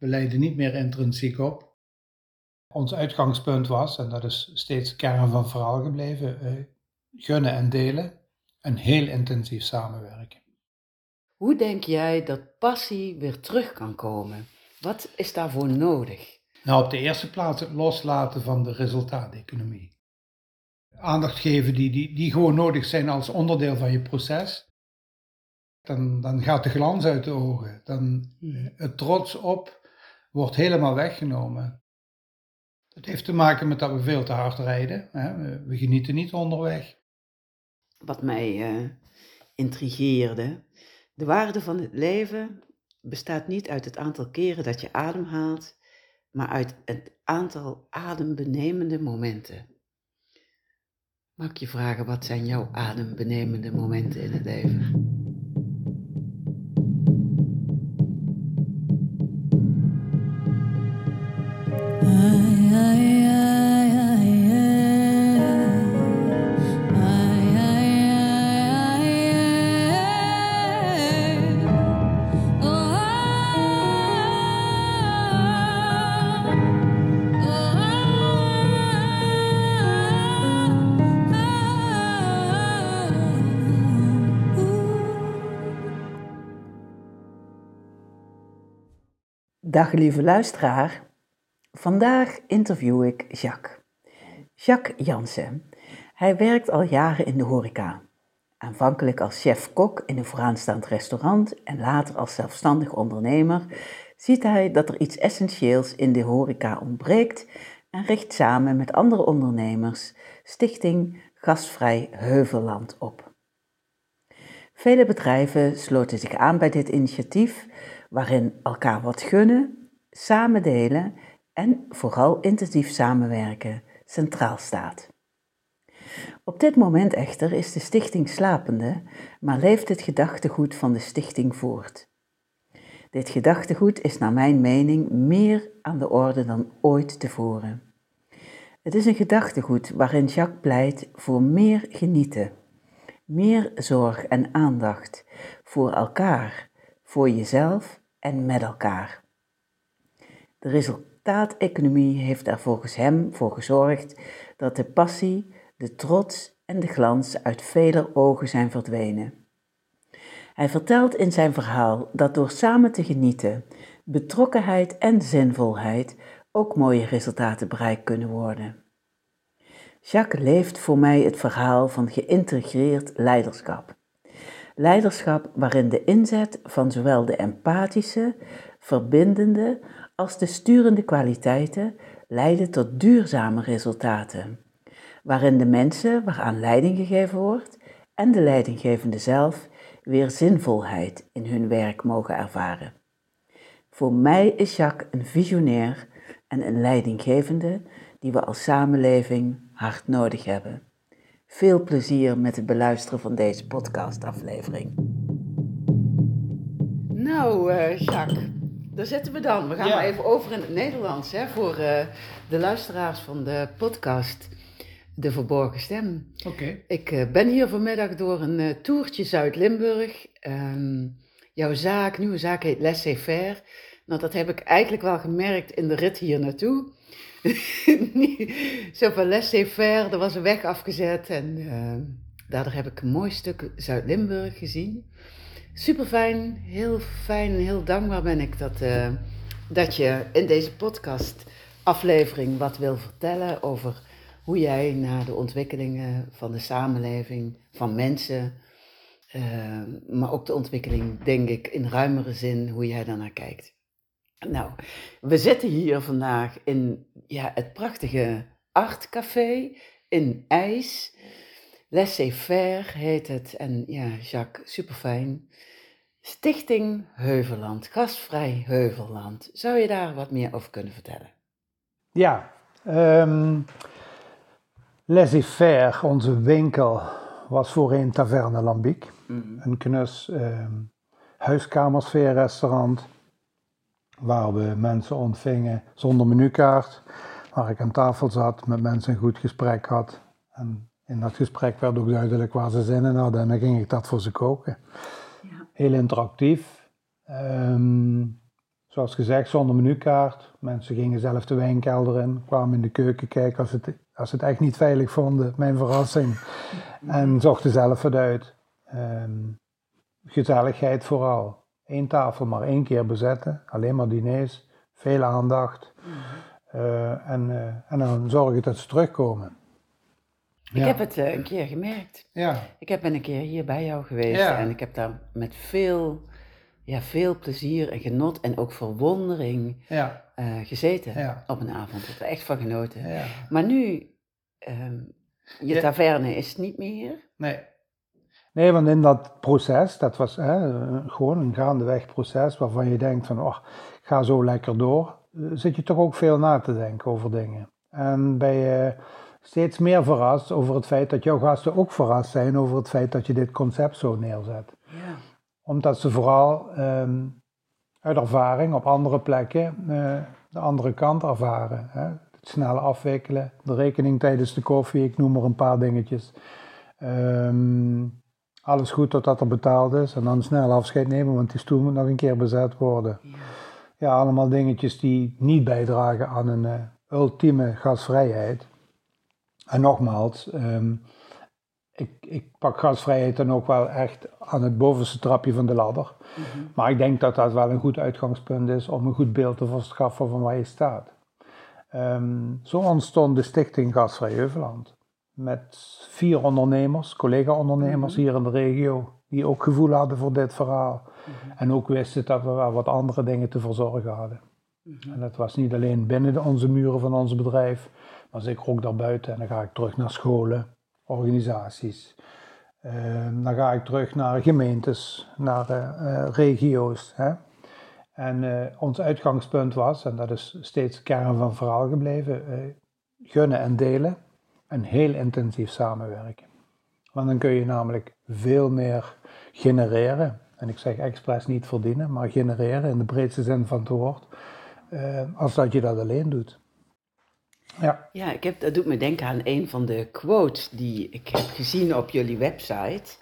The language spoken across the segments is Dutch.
We leiden niet meer intrinsiek op. Ons uitgangspunt was, en dat is steeds kern van verhaal gebleven, eh, gunnen en delen en heel intensief samenwerken. Hoe denk jij dat passie weer terug kan komen? Wat is daarvoor nodig? Nou, op de eerste plaats het loslaten van de resultaateconomie. Aandacht geven die, die, die gewoon nodig zijn als onderdeel van je proces. Dan, dan gaat de glans uit de ogen. Dan het trots op wordt helemaal weggenomen. Het heeft te maken met dat we veel te hard rijden. Hè? We, we, genieten niet onderweg. Wat mij uh, intrigeerde, de waarde van het leven bestaat niet uit het aantal keren dat je ademhaalt, maar uit het aantal adembenemende momenten. Mag ik je vragen, wat zijn jouw adembenemende momenten in het leven? Dag lieve luisteraar. Vandaag interview ik Jacques. Jacques Jansen. Hij werkt al jaren in de horeca. Aanvankelijk als chef-kok in een vooraanstaand restaurant en later als zelfstandig ondernemer ziet hij dat er iets essentieels in de horeca ontbreekt en richt samen met andere ondernemers Stichting Gastvrij Heuvelland op. Vele bedrijven sloten zich aan bij dit initiatief waarin elkaar wat gunnen, samen delen en vooral intensief samenwerken centraal staat. Op dit moment echter is de stichting slapende, maar leeft het gedachtegoed van de stichting voort. Dit gedachtegoed is naar mijn mening meer aan de orde dan ooit tevoren. Het is een gedachtegoed waarin Jacques pleit voor meer genieten, meer zorg en aandacht voor elkaar, voor jezelf en met elkaar. De resultaateconomie heeft er volgens hem voor gezorgd dat de passie, de trots en de glans uit vele ogen zijn verdwenen. Hij vertelt in zijn verhaal dat door samen te genieten, betrokkenheid en zinvolheid ook mooie resultaten bereikt kunnen worden. Jacques leeft voor mij het verhaal van geïntegreerd leiderschap. Leiderschap waarin de inzet van zowel de empathische, verbindende als de sturende kwaliteiten leiden tot duurzame resultaten. Waarin de mensen waaraan leiding gegeven wordt en de leidinggevende zelf weer zinvolheid in hun werk mogen ervaren. Voor mij is Jacques een visionair en een leidinggevende die we als samenleving hard nodig hebben. Veel plezier met het beluisteren van deze podcastaflevering. Nou, uh, Jacques, daar zitten we dan. We gaan maar even over in het Nederlands hè, voor uh, de luisteraars van de podcast De Verborgen Stem. Oké. Ik uh, ben hier vanmiddag door een toertje Zuid-Limburg. Ehm, jouw zaak, nieuwe zaak heet Laissez-faire. Nou, dat heb ik eigenlijk wel gemerkt in de rit hier naartoe. zo van laissez-faire, er was een weg afgezet en uh, daardoor heb ik een mooi stuk Zuid-Limburg gezien. Super fijn, heel fijn heel dankbaar ben ik dat, uh, dat je in deze podcast aflevering wat wil vertellen over hoe jij naar de ontwikkelingen van de samenleving, van mensen, uh, maar ook de ontwikkeling, denk ik, in ruimere zin, hoe jij daarnaar kijkt. Nou, we zitten hier vandaag in ja, het prachtige Artcafé in IJs. Laissez-faire heet het. En ja, Jacques, super fijn. Stichting Heuvelland, gastvrij Heuvelland. Zou je daar wat meer over kunnen vertellen? Ja, um, Laissez-faire, onze winkel, was voorheen Taverne Lambiek. Mm Een knus um, huiskamersfeerrestaurant waar we mensen ontvingen zonder menukaart, waar ik aan tafel zat, met mensen een goed gesprek had. En in dat gesprek werd ook duidelijk waar ze zin in hadden en dan ging ik dat voor ze koken. Ja. Heel interactief. Um, zoals gezegd, zonder menukaart. Mensen gingen zelf de wijnkelder in, kwamen in de keuken kijken als ze het, als het echt niet veilig vonden, mijn verrassing. En zochten zelf het uit. Ehm, gezelligheid vooral. Eén tafel maar één keer bezetten, alleen maar diners, veel aandacht. Uh, en, uh, en dan zorgen dat ze terugkomen. Ik heb het uh, een keer gemerkt. Ja. Ik heb ben een keer hier bij jou geweest en ik heb daar met veel, ja, veel plezier en genot en ook verwondering ja. gezeten op een avond. Ik heb er echt van genoten. Maar nu, ehm, je taverne is niet meer. Nee. Nee, want in dat proces, dat was hè, gewoon een gaandeweg proces waarvan je denkt van, oh, ga zo lekker door, zit je toch ook veel na te denken over dingen. En ben je steeds meer verrast over het feit dat jouw gasten ook verrast zijn over het feit dat je dit concept zo neerzet. Ja. Omdat ze vooral ehm, uit ervaring op andere plekken uh, de andere kant ervaren. Hè? Het snel afwikkelen, de rekening tijdens de koffie, ik noem maar een paar dingetjes. Um, alles goed totdat er betaald is en dan snel afscheid nemen, want die stoel moet nog een keer bezet worden. Ja, ja allemaal dingetjes die niet bijdragen aan een uh, ultieme gasvrijheid. En nogmaals, ehm, ik, ik, pak gasvrijheid dan ook wel echt aan het bovenste trapje van de ladder. Mhm. Maar ik denk dat dat wel een goed uitgangspunt is om een goed beeld te verschaffen van waar je staat. Ehm, zo ontstond de stichting Gasvrij Heuveland met vier ondernemers, collega-ondernemers mhm. hier in de regio, die ook gevoel hadden voor dit verhaal. Mhm. En ook wisten dat we wel wat andere dingen te verzorgen hadden. Mhm. En dat was niet alleen binnen onze muren van ons bedrijf, maar zeker ook daarbuiten. En dan ga ik terug naar scholen, organisaties. Ehm, dan ga ik terug naar gemeentes, naar uh, regio's. Hè. En uh, ons uitgangspunt was, en dat is steeds kern van het verhaal gebleven, gunnen en delen en heel intensief samenwerken. Want dan kun je namelijk veel meer genereren. En ik zeg expres niet verdienen, maar genereren in de breedste zin van het woord. Uh, als dat je dat alleen doet. Ja, ja ik heb, dat doet me denken aan een van de quotes die ik heb gezien op jullie website.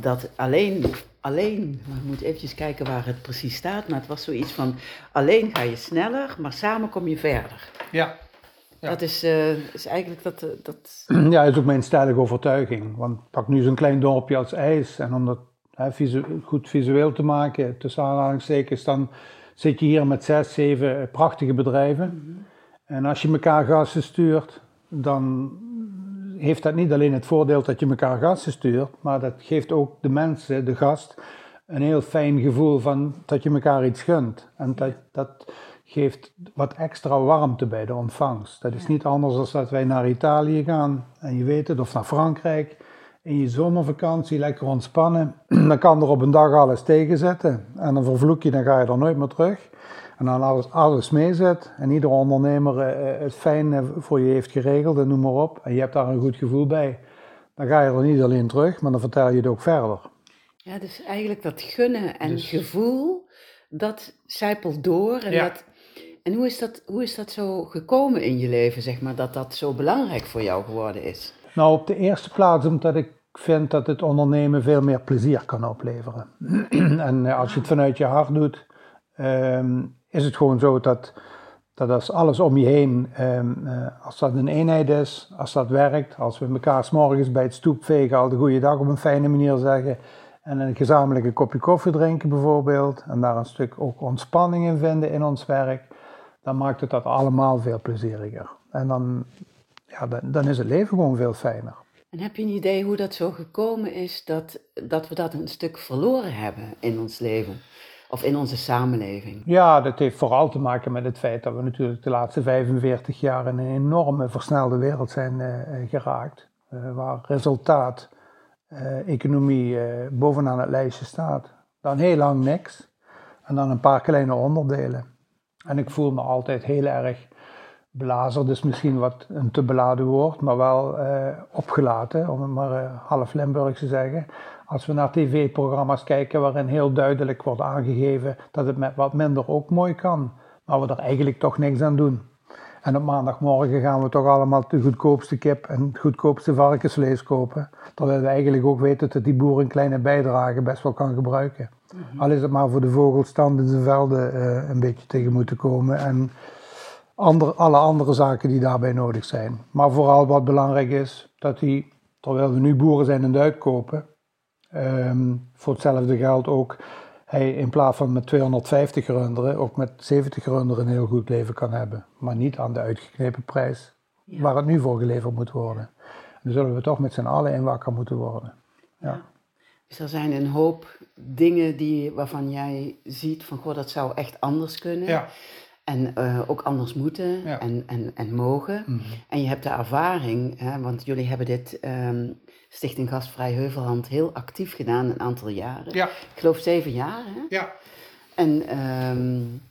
Dat alleen, alleen, maar ik moet eventjes kijken waar het precies staat, maar het was zoiets van, alleen ga je sneller, maar samen kom je verder. Ja. Dat is, uh, is eigenlijk dat, uh, dat... Ja, dat is ook mijn stellige overtuiging. Want pak nu zo'n klein dorpje als IJs en om dat hè, visu goed visueel te maken, tussen aanhalingstekens, dan zit je hier met zes, zeven prachtige bedrijven. Mm -hmm. En als je elkaar gasten stuurt, dan heeft dat niet alleen het voordeel dat je elkaar gasten stuurt, maar dat geeft ook de mensen, de gast, een heel fijn gevoel van dat je elkaar iets gunt. En dat, dat geeft wat extra warmte bij de ontvangst. Dat is niet anders dan dat wij naar Italië gaan en je weet het, of naar Frankrijk. In je zomervakantie lekker ontspannen, dan kan er op een dag alles tegenzitten. En dan vervloek je, dan ga je er nooit meer terug. En dan alles, alles meezet en iedere ondernemer eh, het fijn voor je heeft geregeld en noem maar op. En je hebt daar een goed gevoel bij. Dan ga je er niet alleen terug, maar dan vertel je het ook verder. Ja, dus eigenlijk dat gunnen en dus, gevoel, dat zijpelt door. En, dat, en hoe, is dat, hoe is dat zo gekomen in je leven, zeg maar, dat dat zo belangrijk voor jou geworden is? Nou, op de eerste plaats omdat ik vind dat het ondernemen veel meer plezier kan opleveren. en eh, als je het vanuit je hart doet, um, is het gewoon zo dat, dat als alles om je heen, um, uh, als dat een eenheid is, als dat werkt, als we elkaar s'morgens bij het stoepvegen al de goede dag op een fijne manier zeggen en een gezamenlijke kopje koffie drinken bijvoorbeeld en daar een stuk ook ontspanning in vinden in ons werk, dan maakt het dat allemaal veel plezieriger. En dan, ja, dan, dan is het leven gewoon veel fijner. En heb je een idee hoe dat zo gekomen is dat, dat we dat een stuk verloren hebben in ons leven? Of in onze samenleving? Ja, dat heeft vooral te maken met het feit dat we natuurlijk de laatste 45 jaar in een enorme versnelde wereld zijn uh, geraakt. Uh, waar resultaat, uh, economie bovenaan het lijstje staat. Dan heel lang niks. En dan een paar kleine onderdelen. En ik voel me altijd heel erg blazer, dus misschien wat een te beladen woord, maar wel opgelaten, om het maar half Limburgs te zeggen als we naar tv-programma's kijken waarin heel duidelijk wordt aangegeven dat het met wat minder ook mooi kan, maar we er eigenlijk toch niks aan doen. En op maandagmorgen gaan we toch allemaal de goedkoopste kip en het goedkoopste varkensvlees kopen. Terwijl we eigenlijk ook weten dat die boer een kleine bijdrage best wel kan gebruiken. Mhm. Al is het maar voor de vogelstand in de velden uh, een beetje tegen moeten komen. En ander, alle andere zaken die daarbij nodig zijn. Maar vooral wat belangrijk is, dat die, terwijl we nu boeren zijn en het uitkopen, um, voor hetzelfde geld ook hij in plaats van met 250 runderen ook met 70 runderen een heel goed leven kan hebben. Maar niet aan de uitgeknepen prijs waar het nu voor geleverd moet worden. Dan zullen we toch met z'n allen in wakker moeten worden. Ja. Dus er zijn een hoop dingen die, waarvan jij ziet van goh, dat zou echt anders kunnen. Ja. En uh, ook anders moeten en, en, en mogen. Mhm. En je hebt de ervaring, hè, want jullie hebben dit um, Stichting Gastvrij Heuvelhand heel actief gedaan een aantal jaren. Ja. Ik geloof zeven jaar. Hè? Ja. En um,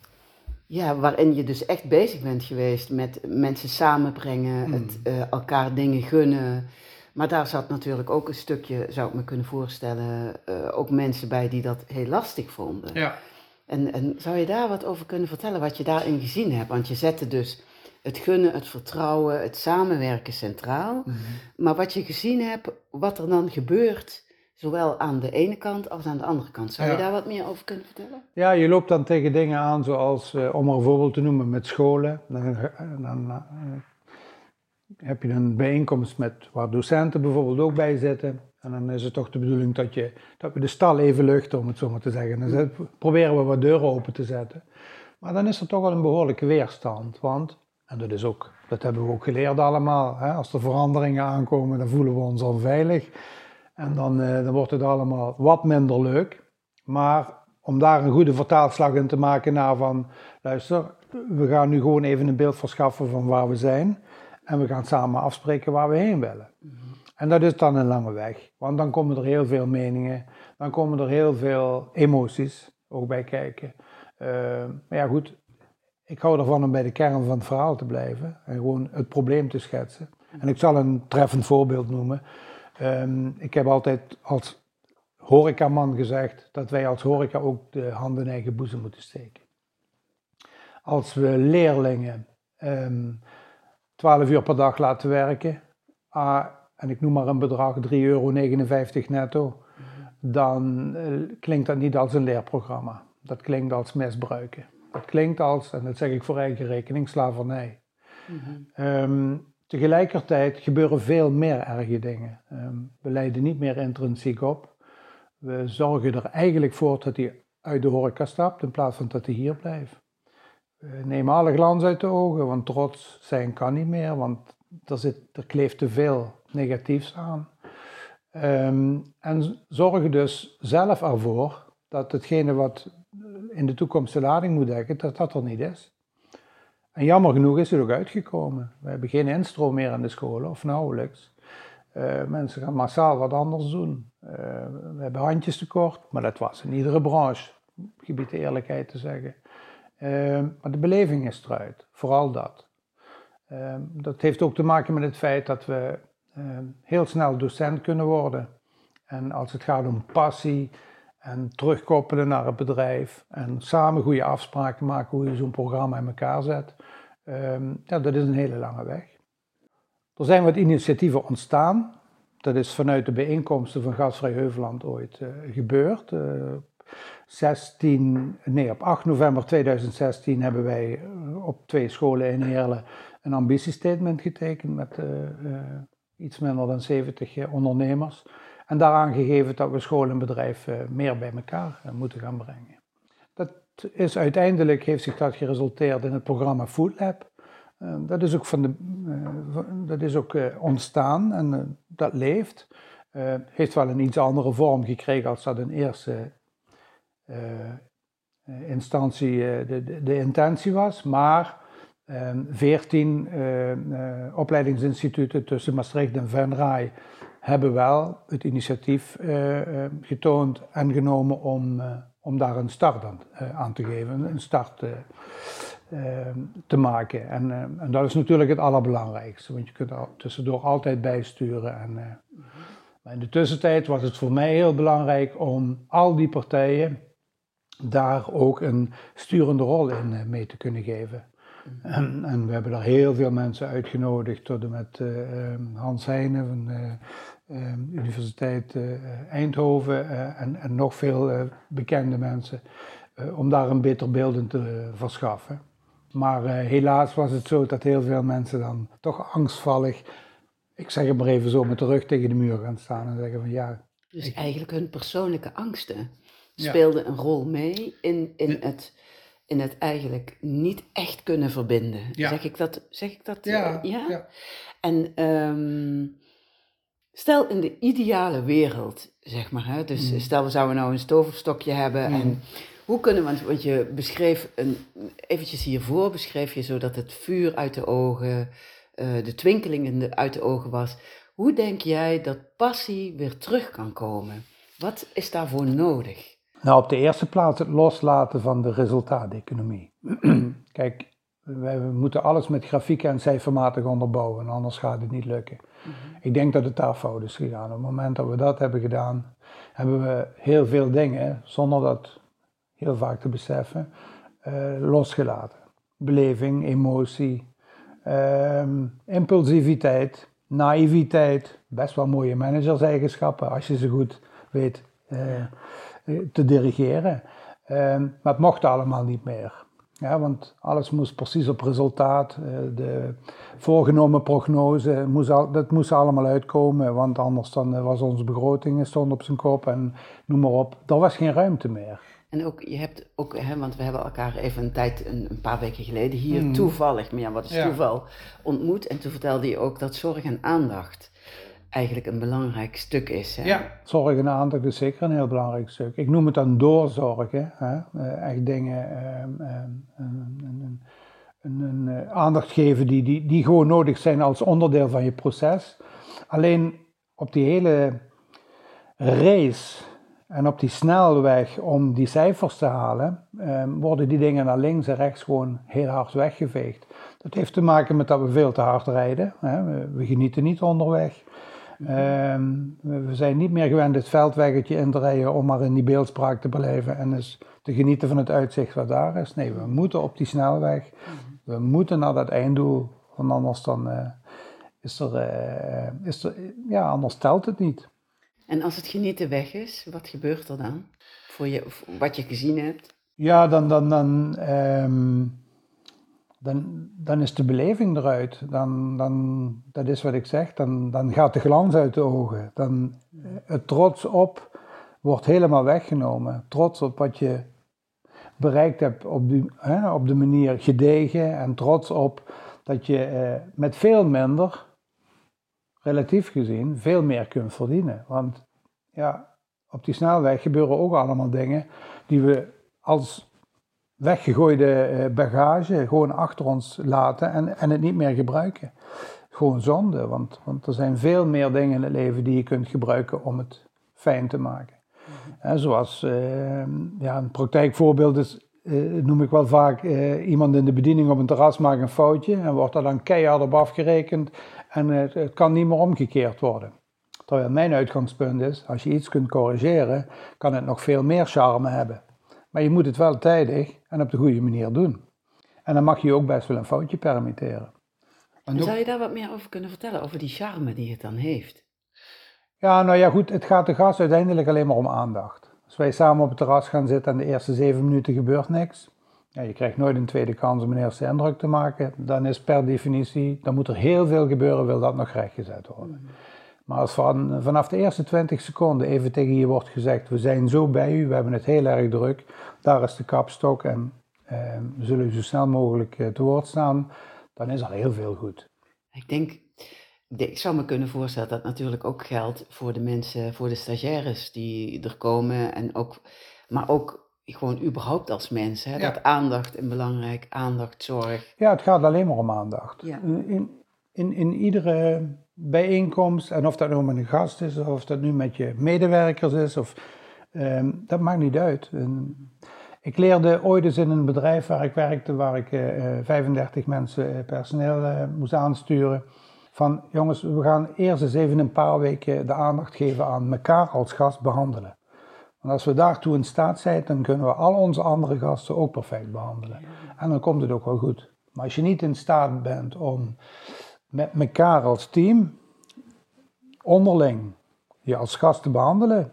ja, waarin je dus echt bezig bent geweest met mensen samenbrengen, mhm. het uh, elkaar dingen gunnen. Maar daar zat natuurlijk ook een stukje, zou ik me kunnen voorstellen, uh, ook mensen bij die dat heel lastig vonden. Ja. En, en zou je daar wat over kunnen vertellen, wat je daarin gezien hebt? Want je zette dus het gunnen, het vertrouwen, het samenwerken centraal. Mhm. Maar wat je gezien hebt, wat er dan gebeurt, zowel aan de ene kant als aan de andere kant. Zou je daar wat meer over kunnen vertellen? Ja, je loopt dan tegen dingen aan, zoals, uh, om er een voorbeeld te noemen, met scholen. Dan, dan uh, heb je een bijeenkomst met, waar docenten bijvoorbeeld ook bij zitten. En dan is het toch de bedoeling dat, je, dat we de stal even luchten, om het zo maar te zeggen. Dan proberen we wat deuren open te zetten. Maar dan is er toch wel een behoorlijke weerstand. Want, en dat, is ook, dat hebben we ook geleerd allemaal, hè, als er veranderingen aankomen, dan voelen we ons onveilig. En dan, eh, dan wordt het allemaal wat minder leuk. Maar om daar een goede vertaalslag in te maken naar van, luister, we gaan nu gewoon even een beeld verschaffen van waar we zijn. En we gaan samen afspreken waar we heen willen. En dat is dan een lange weg, want dan komen er heel veel meningen, dan komen er heel veel emoties ook bij kijken. Uh, maar ja, goed, ik hou ervan om bij de kern van het verhaal te blijven en gewoon het probleem te schetsen. En ik zal een treffend voorbeeld noemen. Um, ik heb altijd als horecaman gezegd dat wij als horeca ook de handen in eigen boezem moeten steken. Als we leerlingen um, 12 uur per dag laten werken, ah, en ik noem maar een bedrag 3,59 euro netto, dan uh, klinkt dat niet als een leerprogramma. Dat klinkt als misbruiken. Dat klinkt als, en dat zeg ik voor eigen rekening, slavernij. um, tegelijkertijd gebeuren veel meer erge dingen. Um, we leiden niet meer intrinsiek op. We zorgen er eigenlijk voor dat hij uit de horeca stapt in plaats van dat hij hier blijft. We nemen alle glans uit de ogen, want trots zijn kan niet meer, want er, zit, kleeft te veel negatiefs aan. Um, en zorgen dus zelf ervoor dat hetgene wat in de toekomst de lading moet dekken, dat dat er niet is. En jammer genoeg is het ook uitgekomen. We hebben geen instroom meer in de scholen, of nauwelijks. Uh, mensen gaan massaal wat anders doen. Uh, we hebben handjes tekort, maar dat was in iedere branche, gebied de eerlijkheid te zeggen. Uh, maar de beleving is eruit, vooral dat. Ehm, dat heeft ook te maken met het feit dat we ehm, heel snel docent kunnen worden. En als het gaat om passie en terugkoppelen naar het bedrijf en samen goede afspraken maken hoe je zo'n programma in elkaar zet, ehm, ja, dat is een hele lange weg. Er zijn wat initiatieven ontstaan. Dat is vanuit de bijeenkomsten van Gasvrij Heuveland ooit uh, gebeurd. Uh, 16, nee, op 8 november 2016 hebben wij eh, op twee scholen in Heerlen een ambitiestatement getekend met uh, uh, iets minder dan 70 ondernemers. En daaraan gegeven dat we school en bedrijf meer bij elkaar moeten gaan brengen. Dat is uiteindelijk, heeft zich dat geresulteerd in het programma Food Lab. dat is ook, van de, dat is ook ontstaan en dat leeft. heeft wel een iets andere vorm gekregen als dat in eerste instantie de, de, de intentie was. Maar Ehm, veertien uh, opleidingsinstituten tussen Maastricht en Venray hebben wel het initiatief getoond en genomen om, om daar een start aan, te geven, een start ehm, te maken. En, en, dat is natuurlijk het allerbelangrijkste, want je kunt er tussendoor altijd bijsturen. En, maar in de tussentijd was het voor mij heel belangrijk om al die partijen daar ook een sturende rol in mee te kunnen geven. En, en, we hebben daar heel veel mensen uitgenodigd, tot en met uh, Hans Heijnen van uh, ehm, Universiteit Eindhoven en, en, nog veel bekende mensen, om daar een beter beeld in te verschaffen. Maar helaas was het zo dat heel veel mensen dan toch angstvallig, ik zeg het maar even zo, met de rug tegen de muur gaan staan en zeggen van ja. Dus eigenlijk hun persoonlijke angsten speelden een rol mee in, in het in het eigenlijk niet echt kunnen verbinden. Zeg ik dat? Zeg ik dat ja. Eh, ja? En um, stel in de ideale wereld, zeg maar, hè, dus mm. stel we zouden nou een stoverstokje hebben mm. en hoe kunnen we, want je beschreef, een, eventjes hiervoor beschreef je zo dat het vuur uit de ogen, uh, de twinkeling uit de ogen was. Hoe denk jij dat passie weer terug kan komen? Wat is daarvoor nodig? Nou, op de eerste plaats het loslaten van de resultaateconomie. Kijk, wij moeten alles met grafieken en cijfermatig onderbouwen, anders gaat het niet lukken. Mhm. Ik denk dat het daar fout is gegaan. Op het moment dat we dat hebben gedaan, hebben we heel veel dingen, zonder dat heel vaak te beseffen, uh, losgelaten. Beleving, emotie, ehm, impulsiviteit, naïviteit, best wel mooie managerseigenschappen als je ze goed weet. Uh, eh, te dirigeren. Ehm, maar het mocht allemaal niet meer. Ja, want alles moest precies op resultaat. Eh, de voorgenomen prognose, moest al, dat moest allemaal uitkomen. Want anders dan eh, was onze begroting stond op zijn kop en noem maar op. Er was geen ruimte meer. En ook, je hebt ook, hè, want we hebben elkaar even een tijd, een, een paar weken geleden hier hmm. toevallig, maar ja, wat is toeval, ontmoet. En toen vertelde je ook dat zorg en aandacht eigenlijk een belangrijk stuk is. Hè? Ja, zorg en aandacht is zeker een heel belangrijk stuk. Ik noem het dan doorzorgen. Hè? Uh, echt dingen, uh, een, een, een, een, aandacht geven die, die, die gewoon nodig zijn als onderdeel van je proces. Alleen op die hele race en op die snelweg om die cijfers te halen, ehm, worden die dingen naar links en rechts gewoon heel hard weggeveegd. Dat heeft te maken met dat we veel te hard rijden. Hè? We, we genieten niet onderweg. Ehm, we zijn niet meer gewend het veldweggetje in te rijden om maar in die beeldspraak te beleven en dus te genieten van het uitzicht wat daar is. Nee, we moeten op die snelweg. We moeten naar dat einddoel, want anders dan uh, is er, uh, is er, ja, anders telt het niet. En als het genieten weg is, wat gebeurt er dan? Voor je, wat je gezien hebt? Ja, dan, dan, dan um, dan, dan is de beleving eruit. Dan, dan, dat is wat ik zeg, dan, dan gaat de glans uit de ogen. Dan, eh, het trots op wordt helemaal weggenomen. Trots op wat je bereikt hebt op, die, hè, op de manier gedegen en trots op dat je eh, met veel minder, relatief gezien, veel meer kunt verdienen. Want ja, op die snelweg gebeuren ook allemaal dingen die we als weggegooide eh, bagage gewoon achter ons laten en, en het niet meer gebruiken. Gewoon zonde, want, want er zijn veel meer dingen in het leven die je kunt gebruiken om het fijn te maken. Mhm. zoals uh, ja, een praktijkvoorbeeld is, uh, noem ik wel vaak, uh, iemand in de bediening op een terras maakt een foutje en wordt er dan keihard op afgerekend en het, het kan niet meer omgekeerd worden. Terwijl mijn uitgangspunt is, als je iets kunt corrigeren, kan het nog veel meer charme hebben. Maar je moet het wel tijdig en op de goede manier doen. En dan mag je ook best wel een foutje permitteren. Zou je daar wat meer over kunnen vertellen, over die charme die het dan heeft? Ja, nou ja, goed, het gaat de gast uiteindelijk alleen maar om aandacht. Als wij samen op het terras gaan zitten en de eerste zeven minuten gebeurt niks, ja, je krijgt nooit een tweede kans om een eerste indruk te maken, dan is per definitie, dan moet er heel veel gebeuren, wil dat nog rechtgezet worden. Mm. Maar als van, vanaf de eerste 20 seconden even tegen je wordt gezegd: We zijn zo bij u, we hebben het heel erg druk, daar is de kapstok en eh, we zullen u zo snel mogelijk eh, te woord staan, dan is al heel veel goed. Ik denk, ik zou me kunnen voorstellen dat natuurlijk ook geldt voor de mensen, voor de stagiaires die er komen, en ook, maar ook gewoon überhaupt als mensen. Hè? Dat aandacht een belangrijk, aandacht, zorg. Ja, het gaat alleen maar om aandacht. Ja. In, in, in iedere bijeenkomst. En of dat nu met een gast is, of dat nu met je medewerkers is, of, um, dat maakt niet uit. ik leerde ooit eens in een bedrijf waar ik werkte, waar ik uh, eh, 35 mensen uh, personeel moest aansturen. Van jongens, we gaan eerst eens even een paar weken de aandacht geven aan elkaar als gast behandelen. Want als we daartoe in staat zijn, dan kunnen we al onze andere gasten ook perfect behandelen. En dan komt het ook wel goed. Maar als je niet in staat bent om met elkaar als team onderling je als gast te behandelen,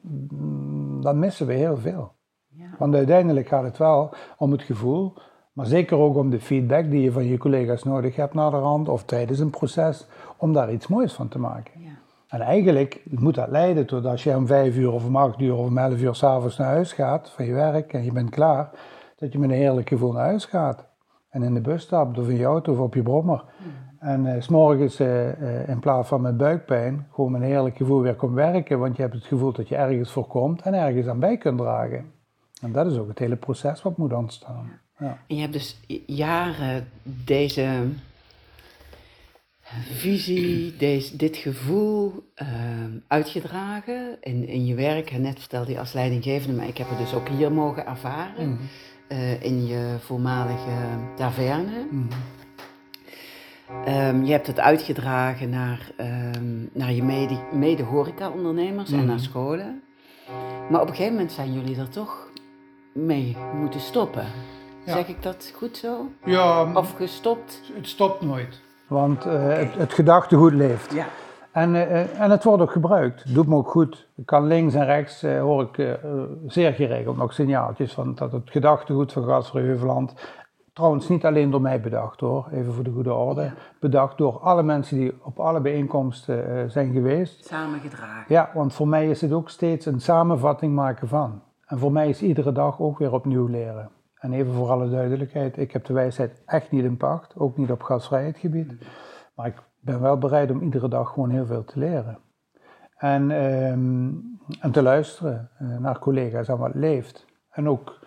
mm, dan missen we heel veel. Ja. Want uiteindelijk gaat het wel om het gevoel, maar zeker ook om de feedback die je van je collega's nodig hebt naar de rand of tijdens een proces, om daar iets moois van te maken. Ja. En eigenlijk moet dat leiden tot als je om vijf uur of om acht uur of om elf uur s'avonds naar huis gaat van je werk en je bent klaar, dat je met een heerlijk gevoel naar huis gaat. En in de bus stapt of in je auto of op je brommer. En eh, s s'morgens eh, eh, in plaats van met buikpijn gewoon met een heerlijk gevoel weer komt werken, want je hebt het gevoel dat je ergens voor komt en ergens aan bij kunt dragen. En dat is ook het hele proces wat moet ontstaan. Ja. En je hebt dus jaren deze visie, deze, dit gevoel ehm, uitgedragen in, in je werk. En net vertelde je als leidinggevende, maar ik heb het dus ook hier mogen ervaren. Mhm. in je voormalige taverne. Mhm. Ehm, je hebt het uitgedragen naar, ehm, naar je mede, mede-horeca-ondernemers en Mhm. naar scholen. Maar op een gegeven moment zijn jullie er toch mee moeten stoppen. Ja. Zeg ik dat goed zo? Ja, Of gestopt? het stopt nooit. Want eh, het, het gedachtegoed leeft. Ja. En, eh, en het wordt ook gebruikt. Het doet me ook goed. Ik kan links en rechts, eh, hoor ik zeer geregeld nog signaaltjes van dat het gedachtegoed van Gasvrij Heuveland, trouwens niet alleen door mij bedacht hoor, even voor de goede orde, bedacht door alle mensen die op alle bijeenkomsten eh, zijn geweest. Samengedragen. Ja, want voor mij is het ook steeds een samenvatting maken van. En voor mij is iedere dag ook weer opnieuw leren. En even voor alle duidelijkheid, ik heb de wijsheid echt niet in pacht, ook niet op gasvrijheidsgebied. Maar ik ben wel bereid om iedere dag gewoon heel veel te leren. En, ehm, en te luisteren eh, naar collega's en wat leeft. En ook,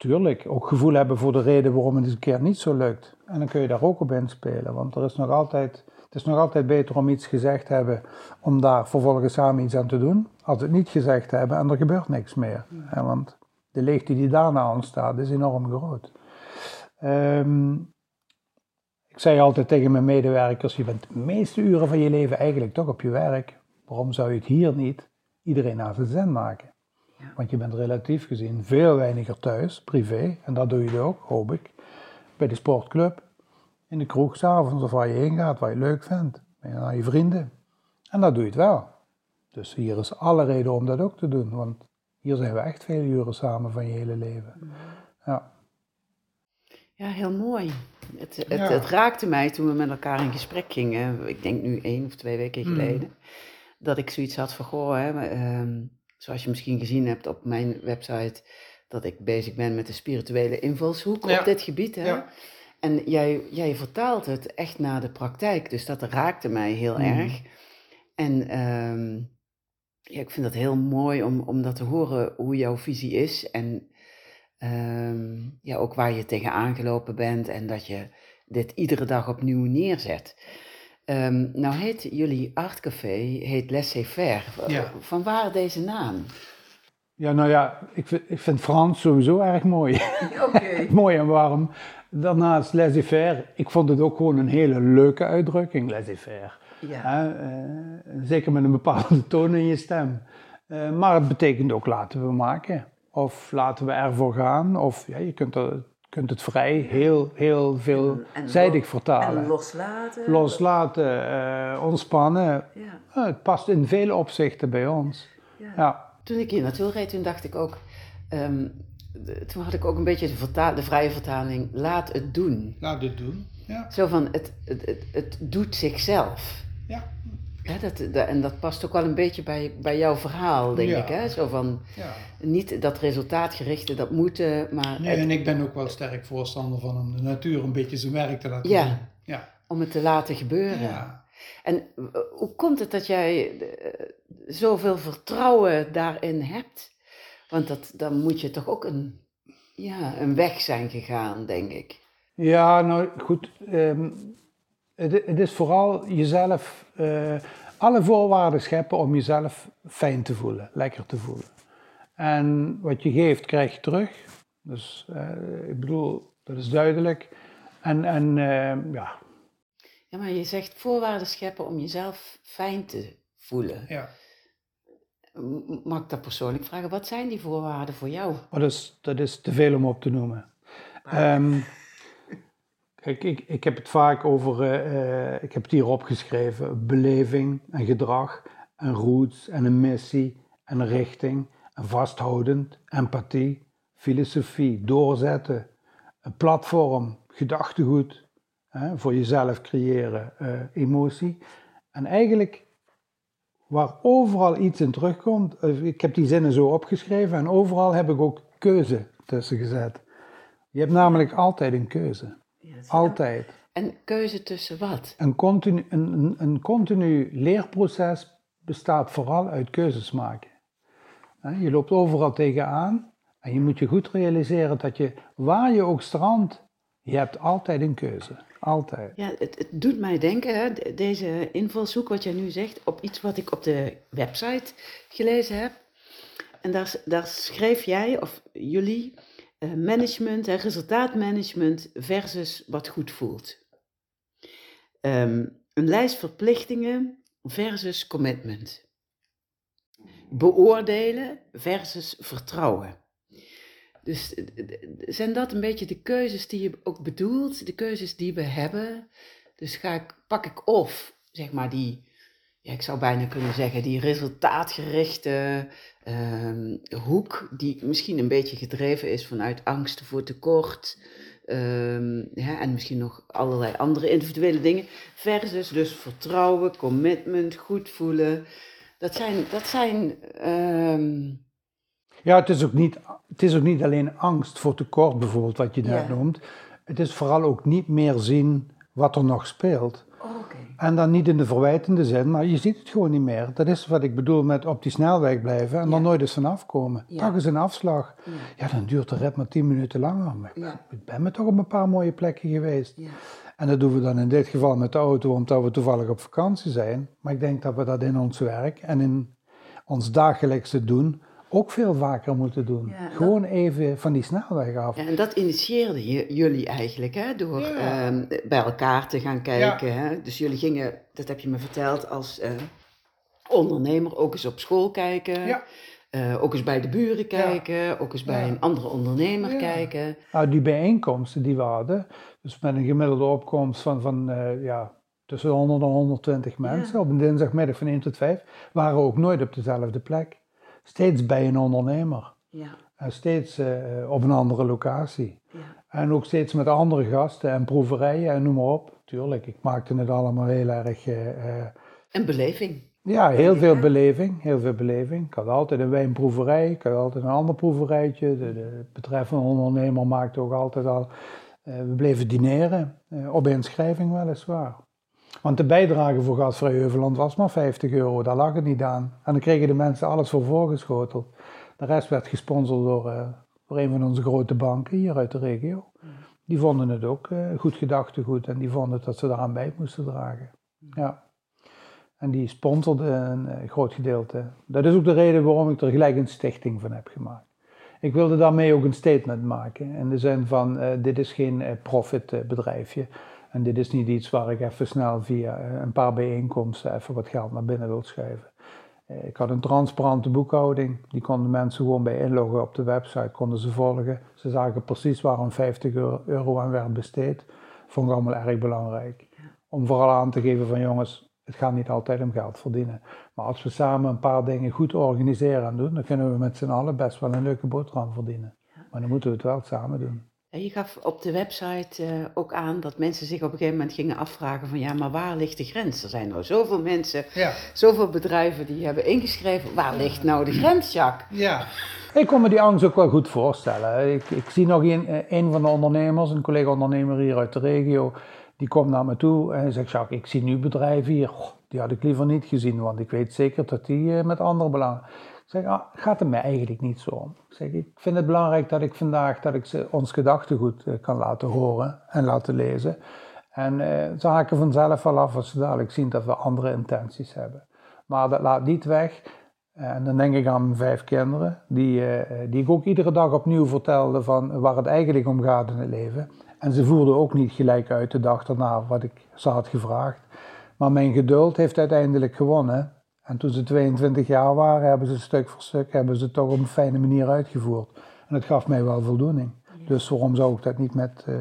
tuurlijk, ook gevoel hebben voor de reden waarom het eens een keer niet zo lukt. En dan kun je daar ook op inspelen, want er is nog altijd, het is nog altijd beter om iets gezegd te hebben, om daar vervolgens samen iets aan te doen, als het niet gezegd hebben en er gebeurt niks meer. Want de leegte die daarna ontstaat is enorm groot. Ehm, ik zei altijd tegen mijn medewerkers, je bent de meeste uren van je leven eigenlijk toch op je werk. Waarom zou je het hier niet iedereen naar zijn zin maken? Ja. Want je bent relatief gezien veel weiniger thuis, privé, en dat doe je ook, hoop ik. Bij de sportclub, in de kroeg s'avonds of waar je heen gaat, waar je leuk vindt, naar je vrienden. En dat doe je het wel. Dus hier is alle reden om dat ook te doen, want hier zijn we echt veel uren samen van je hele leven. Ja. Ja, heel mooi. Het, het, Ja. het raakte mij toen we met elkaar in gesprek gingen, ik denk nu één of twee weken Mm. geleden, dat ik zoiets had van, goh, hè, maar, ehm, zoals je misschien gezien hebt op mijn website, dat ik bezig ben met de spirituele invalshoek Ja. op dit gebied. Hè? Ja. En jij, jij vertaalt het echt naar de praktijk, dus dat raakte mij heel Mhm. erg. En ehm, ja, ik vind het heel mooi om, om dat te horen, hoe jouw visie is. En ehm, ja, ook waar je tegenaan gelopen bent en dat je dit iedere dag opnieuw neerzet. Ehm, nou heet jullie artcafé, heet Laissez-faire. Ja. Van waar deze naam? Ja, nou ja, ik vind, ik vind Frans sowieso erg mooi. Oké. mooi en warm. Daarnaast laissez-faire. Ik vond het ook gewoon een hele leuke uitdrukking, laissez-faire. Ja. Eh, zeker met een bepaalde toon in je stem. Eh, maar het betekent ook laten we maken. Of laten we ervoor gaan. Of ja, je kunt, er, kunt het vrij heel, heel veelzijdig vertalen. En loslaten. Loslaten, eh, ontspannen. Ja. Het past in vele opzichten bij ons. Ja. Ja. Toen ik hier naartoe reed, toen dacht ik ook, ehm, de- toen had ik ook een beetje de, de vrije vertaling, laat het doen. Laat dit doen. Ja. Zo van, het, het, het, het doet zichzelf. Ja. Hè, dat, dat- en dat past ook wel een beetje bij, bij jouw verhaal, denk Ja. ik. Hè? Zo van, ja. niet dat resultaatgerichte, dat moeten, maar Nee, het- en ik ben ook wel sterk voorstander van om de natuur een beetje zijn werk te laten Ja. doen. Ja. om het te laten gebeuren. Ja. En eh, hoe komt het dat jij eh, zoveel vertrouwen daarin hebt? Want dat, dan moet je toch ook een, ja, een weg zijn gegaan, denk ik. Ja, nou goed. ehm, het, het is vooral jezelf, eh, alle voorwaarden scheppen om jezelf fijn te voelen, lekker te voelen. En wat je geeft, krijg je terug. Dus eh, ik bedoel, dat is duidelijk. En, en ehm, ja. Ja, maar je zegt voorwaarden scheppen om jezelf fijn te voelen. ja. Mag ik dat persoonlijk vragen? Wat zijn die voorwaarden voor jou? Dat is, dat is te veel om op te noemen. Ehm, ik, ik heb het vaak over, eh, eh, ik heb het hier opgeschreven, beleving en gedrag en roots en een missie en een richting. En vasthoudend, empathie, filosofie, doorzetten, een platform, gedachtegoed, voor jezelf creëren, uh, emotie. En eigenlijk waar overal iets in terugkomt, eh, ik heb die zinnen zo opgeschreven en overal heb ik ook keuze tussen gezet. Je hebt namelijk altijd een keuze. Altijd. En keuze tussen wat? Een continu, een, een continu leerproces bestaat vooral uit keuzes maken. Je loopt overal tegenaan en je moet je goed realiseren dat je, waar je ook strandt, je hebt altijd een keuze. Altijd. Ja, het, het doet mij denken, hè, deze invalshoek wat jij nu zegt, op iets wat ik op de website gelezen heb. En daar, daar schreef jij, of jullie, management en resultaatmanagement versus wat goed voelt. Ehm, een lijst verplichtingen versus commitment. Beoordelen versus vertrouwen. Dus zijn dat een beetje de keuzes die je ook bedoelt, de keuzes die we hebben? Dus ga ik, pak ik of, zeg maar, die, ja, ik zou bijna kunnen zeggen, die resultaatgerichte ehm, hoek, die misschien een beetje gedreven is vanuit angst voor tekort. Um, en misschien nog allerlei andere individuele dingen. Versus dus vertrouwen, commitment, goed voelen. Dat zijn, dat zijn um, ja, het is, ook niet, het is ook niet alleen angst voor tekort bijvoorbeeld, wat je net noemt. Het is vooral ook niet meer zien wat er nog speelt. En dan niet in de verwijtende zin, maar je ziet het gewoon niet meer. Dat is wat ik bedoel met op die snelweg blijven en ja. dan nooit eens vanaf komen. Ja. Toch eens een afslag. Ja. dan duurt de rit maar tien minuten langer. Maar ik ben me toch op een paar mooie plekken geweest. En dat doen we dan in dit geval met de auto, omdat we toevallig op vakantie zijn. Maar ik denk dat we dat in ons werk en in ons dagelijkse doen ook veel vaker moeten doen. Gewoon even van die snelweg af. Ja, en dat initieerden jullie eigenlijk, hè? door ehm, bij elkaar te gaan kijken. Hè? Dus jullie gingen, dat heb je me verteld, als uh, ondernemer ook eens op school kijken. Uh, ook eens bij de buren kijken, ook eens bij een andere ondernemer kijken. Nou, die bijeenkomsten die we hadden, dus met een gemiddelde opkomst van, van uh, ja, tussen 100 en 120 mensen op een dinsdagmiddag van 1 tot 5, waren we ook nooit op dezelfde plek steeds bij een ondernemer. Ja. En steeds uh, op een andere locatie. Ja. En ook steeds met andere gasten en proeverijen en noem maar op. Tuurlijk, ik maakte het allemaal heel erg... Uh, en beleving. Ja, heel veel beleving, heel veel beleving. Ik had altijd een wijnproeverij, ik had altijd een ander proeverijtje. De, de betreffende ondernemer maakte ook altijd al... we bleven dineren, op inschrijving weliswaar. Want de bijdrage voor Gasvrij Heuveland was maar 50 euro, daar lag het niet aan. En dan kregen de mensen alles voor voorgeschoteld. De rest werd gesponsord door, door een van onze grote banken hier uit de regio. Die vonden het ook uh, goed gedachtegoed en die vonden dat ze daaraan bij moesten dragen. Ja. En die sponsorde een uh, groot gedeelte. Dat is ook de reden waarom ik er gelijk een stichting van heb gemaakt. Ik wilde daarmee ook een statement maken. In de zin van, dit is geen profitbedrijfje. En dit is niet iets waar ik even snel via eh, een paar bijeenkomsten even wat geld naar binnen wil schuiven. Eh, ik had een transparante boekhouding. Die konden mensen gewoon bij inloggen op de website, konden ze volgen. Ze zagen precies waarom 50 euro aan werd besteed. Vond ik allemaal erg belangrijk. Om vooral aan te geven van jongens, het gaat niet altijd om geld verdienen. Maar als we samen een paar dingen goed organiseren en doen, dan kunnen we met z'n allen best wel een leuke boterham verdienen. Maar dan moeten we het wel samen doen. Je gaf op de website uh, ook aan dat mensen zich op een gegeven moment gingen afvragen van ja, maar waar ligt de grens? Er zijn nou zoveel mensen, ja. zoveel bedrijven die hebben ingeschreven. Waar ligt nou de grens, Jacques? Ja. Ik kon me die angst ook wel goed voorstellen. Ik, ik zie nog een, eh, een van de ondernemers, een collega-ondernemer hier uit de regio, die komt naar me toe en zegt: Jacques, ik zie nu bedrijven hier. die had ik liever niet gezien, want ik weet zeker dat die uh, met andere belangen zeg, ah, gaat het mij eigenlijk niet zo om. Ik vind het belangrijk dat ik vandaag dat ik ze, ons gedachtegoed uh, kan laten horen en laten lezen. En uh, ze haken vanzelf wel af als ze dadelijk zien dat we andere intenties hebben. Maar dat laat niet weg. En dan denk ik aan mijn vijf kinderen, die, uh, die ik ook iedere dag opnieuw vertelde van waar het eigenlijk om gaat in het leven. En ze voerden ook niet gelijk uit de dag daarna wat ik ze had gevraagd. Maar mijn geduld heeft uiteindelijk gewonnen. En toen ze 22 jaar waren, hebben ze stuk voor stuk hebben ze het toch op een fijne manier uitgevoerd. En dat gaf mij wel voldoening. Dus waarom zou ik dat niet met uh,